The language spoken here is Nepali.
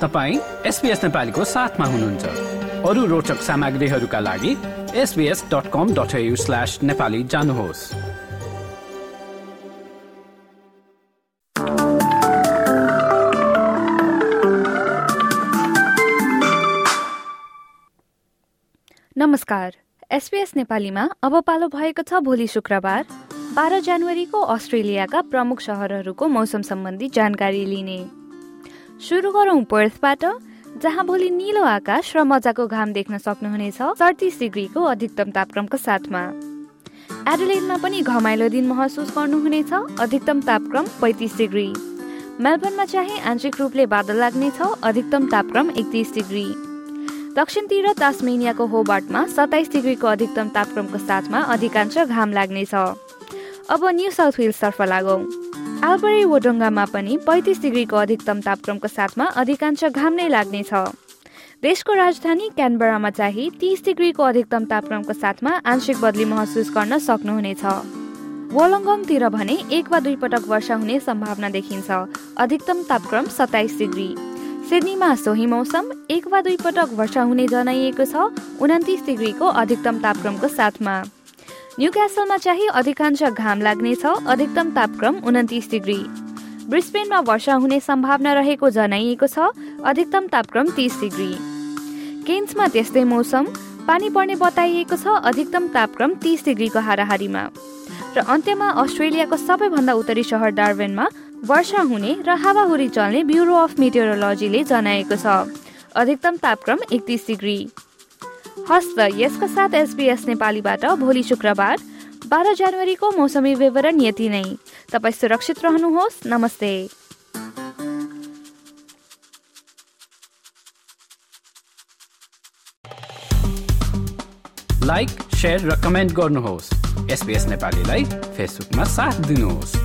तपाईँ एसपिएस नेपालीको साथमा हुनुहुन्छ। अरू रोचक सामग्रीहरूका लागि SBS dot com dot slash Nepali जानुहोस्। नमस्कार। एसपीएस नेपालीमा अब पालो भएको छ भोलि शुक्रबार। बाह्र जनवरीको अस्ट्रेलियाका प्रमुख सहरहरूको मौसम सम्बन्धी जानकारी लिने। सुरु गरौँ पर्थबाट जहाँ भोलि निलो आकाश र मजाको घाम देख्न सक्नुहुनेछ सडतिस डिग्रीको अधिकतम तापक्रमको साथमा। एडलेडमा पनि घमाइलो दिन महसुस गर्नुहुनेछ अधिकतम तापक्रम पैँतिस डिग्री। मेलबर्नमा चाहिँ आंशिक रूपले बादल लाग्नेछ अधिकतम तापक्रम एकतिस डिग्री। दक्षिणतिर तास्मेनियाको होबार्टमा सत्ताइस डिग्रीको अधिकतम तापक्रमको साथमा अधिकांश घाम लाग्नेछ। अब न्यू साउथ वेल्सतर्फ लागौँ। आलबरी वोडोङ्गामा पनि पैँतिस डिग्रीको अधिकतम तापक्रमको साथमा अधिकांश घाम नै लाग्नेछ। देशको राजधानी क्यानबरामा चाहिँ तिस डिग्रीको अधिकतम तापक्रमको साथमा आंशिक बदली महसुस गर्न सक्नुहुनेछ। वोलङ्गङतिर भने एक वा दुई पटक वर्षा हुने सम्भावना देखिन्छ। अधिकतम तापक्रम सत्ताइस डिग्री। सिडनीमा सोही मौसम एक वा दुई पटक वर्षा हुने जनाइएको छ। उन्तिस डिग्रीको अधिकतम तापक्रमको साथमा। न्यू क्यासलमा चाहिँ अधिकांश घाम लाग्नेछ अधिकतम तापक्रम उन्तिस डिग्री। ब्रिस्पेनमा वर्षा हुने सम्भावना रहेको जनाइएको छ अधिकतम तापक्रम तिस डिग्री। केन्समा त्यस्तै मौसम। पानी पर्ने बताइएको छ अधिकतम तापक्रम तिस डिग्रीको हाराहारीमा। र अन्त्यमा अस्ट्रेलियाको सबैभन्दा उत्तरी सहर डार्वेनमा वर्षा हुने र हावाहुरी चल्ने ब्युरो अफ मेटेरोलोजीले जनाएको छ। अधिकतम तापक्रम एकतिस डिग्री। हस्त यसका साथ एसबिएस नेपालीबाट भोलि शुक्रबार बाह्र जनवरीको मौसमी विवरण यति नै। तपाईँ सुरक्षित रहनुहोस्। नमस्ते। लाइक र कमेन्ट गर्नुहोस्। एसपिएस नेपालीलाई फेसबुकमा साथ दिनुहोस्।